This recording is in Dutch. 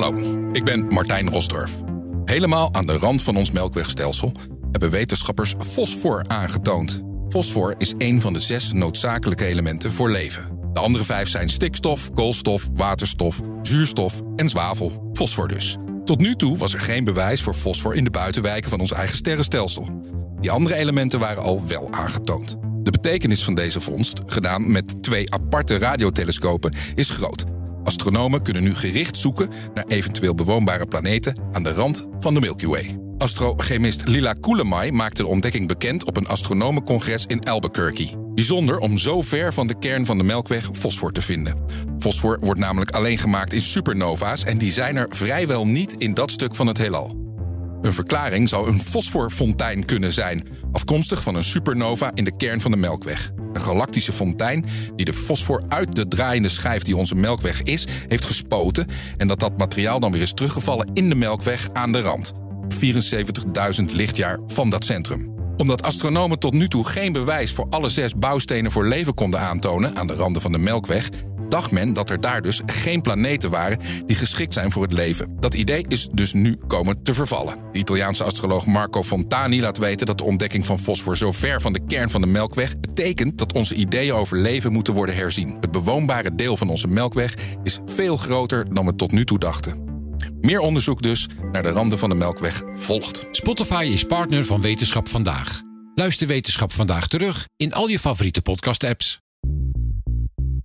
Hallo, ik ben Martijn Rosdorf. Helemaal aan de rand van ons melkwegstelsel hebben wetenschappers fosfor aangetoond. Fosfor is een van de zes noodzakelijke elementen voor leven. De andere vijf zijn stikstof, koolstof, waterstof, zuurstof en zwavel. Fosfor dus. Tot nu toe was er geen bewijs voor fosfor in de buitenwijken van ons eigen sterrenstelsel. Die andere elementen waren al wel aangetoond. De betekenis van deze vondst, gedaan met twee aparte radiotelescopen, is groot. Astronomen kunnen nu gericht zoeken naar eventueel bewoonbare planeten aan de rand van de Milky Way. Astrochemist Lila Kulemai maakte de ontdekking bekend op een astronomencongres in Albuquerque. Bijzonder om zo ver van de kern van de Melkweg fosfor te vinden. Fosfor wordt namelijk alleen gemaakt in supernova's en die zijn er vrijwel niet in dat stuk van het heelal. Een verklaring zou een fosforfontein kunnen zijn, afkomstig van een supernova in de kern van de Melkweg. Galactische fontein die de fosfor uit de draaiende schijf die onze Melkweg is, heeft gespoten en dat dat materiaal dan weer is teruggevallen in de Melkweg aan de rand. 74.000 lichtjaar van dat centrum omdat astronomen tot nu toe geen bewijs voor alle zes bouwstenen voor leven konden aantonen aan de randen van de Melkweg, dacht men dat er daar dus geen planeten waren die geschikt zijn voor het leven. Dat idee is dus nu komen te vervallen. De Italiaanse astroloog Marco Fontani laat weten dat de ontdekking van fosfor zo ver van de kern van de Melkweg betekent dat onze ideeën over leven moeten worden herzien. Het bewoonbare deel van onze Melkweg is veel groter dan we tot nu toe dachten. Meer onderzoek dus naar de randen van de Melkweg volgt. Spotify is partner van Wetenschap Vandaag. Luister Wetenschap Vandaag terug in al je favoriete podcast-apps.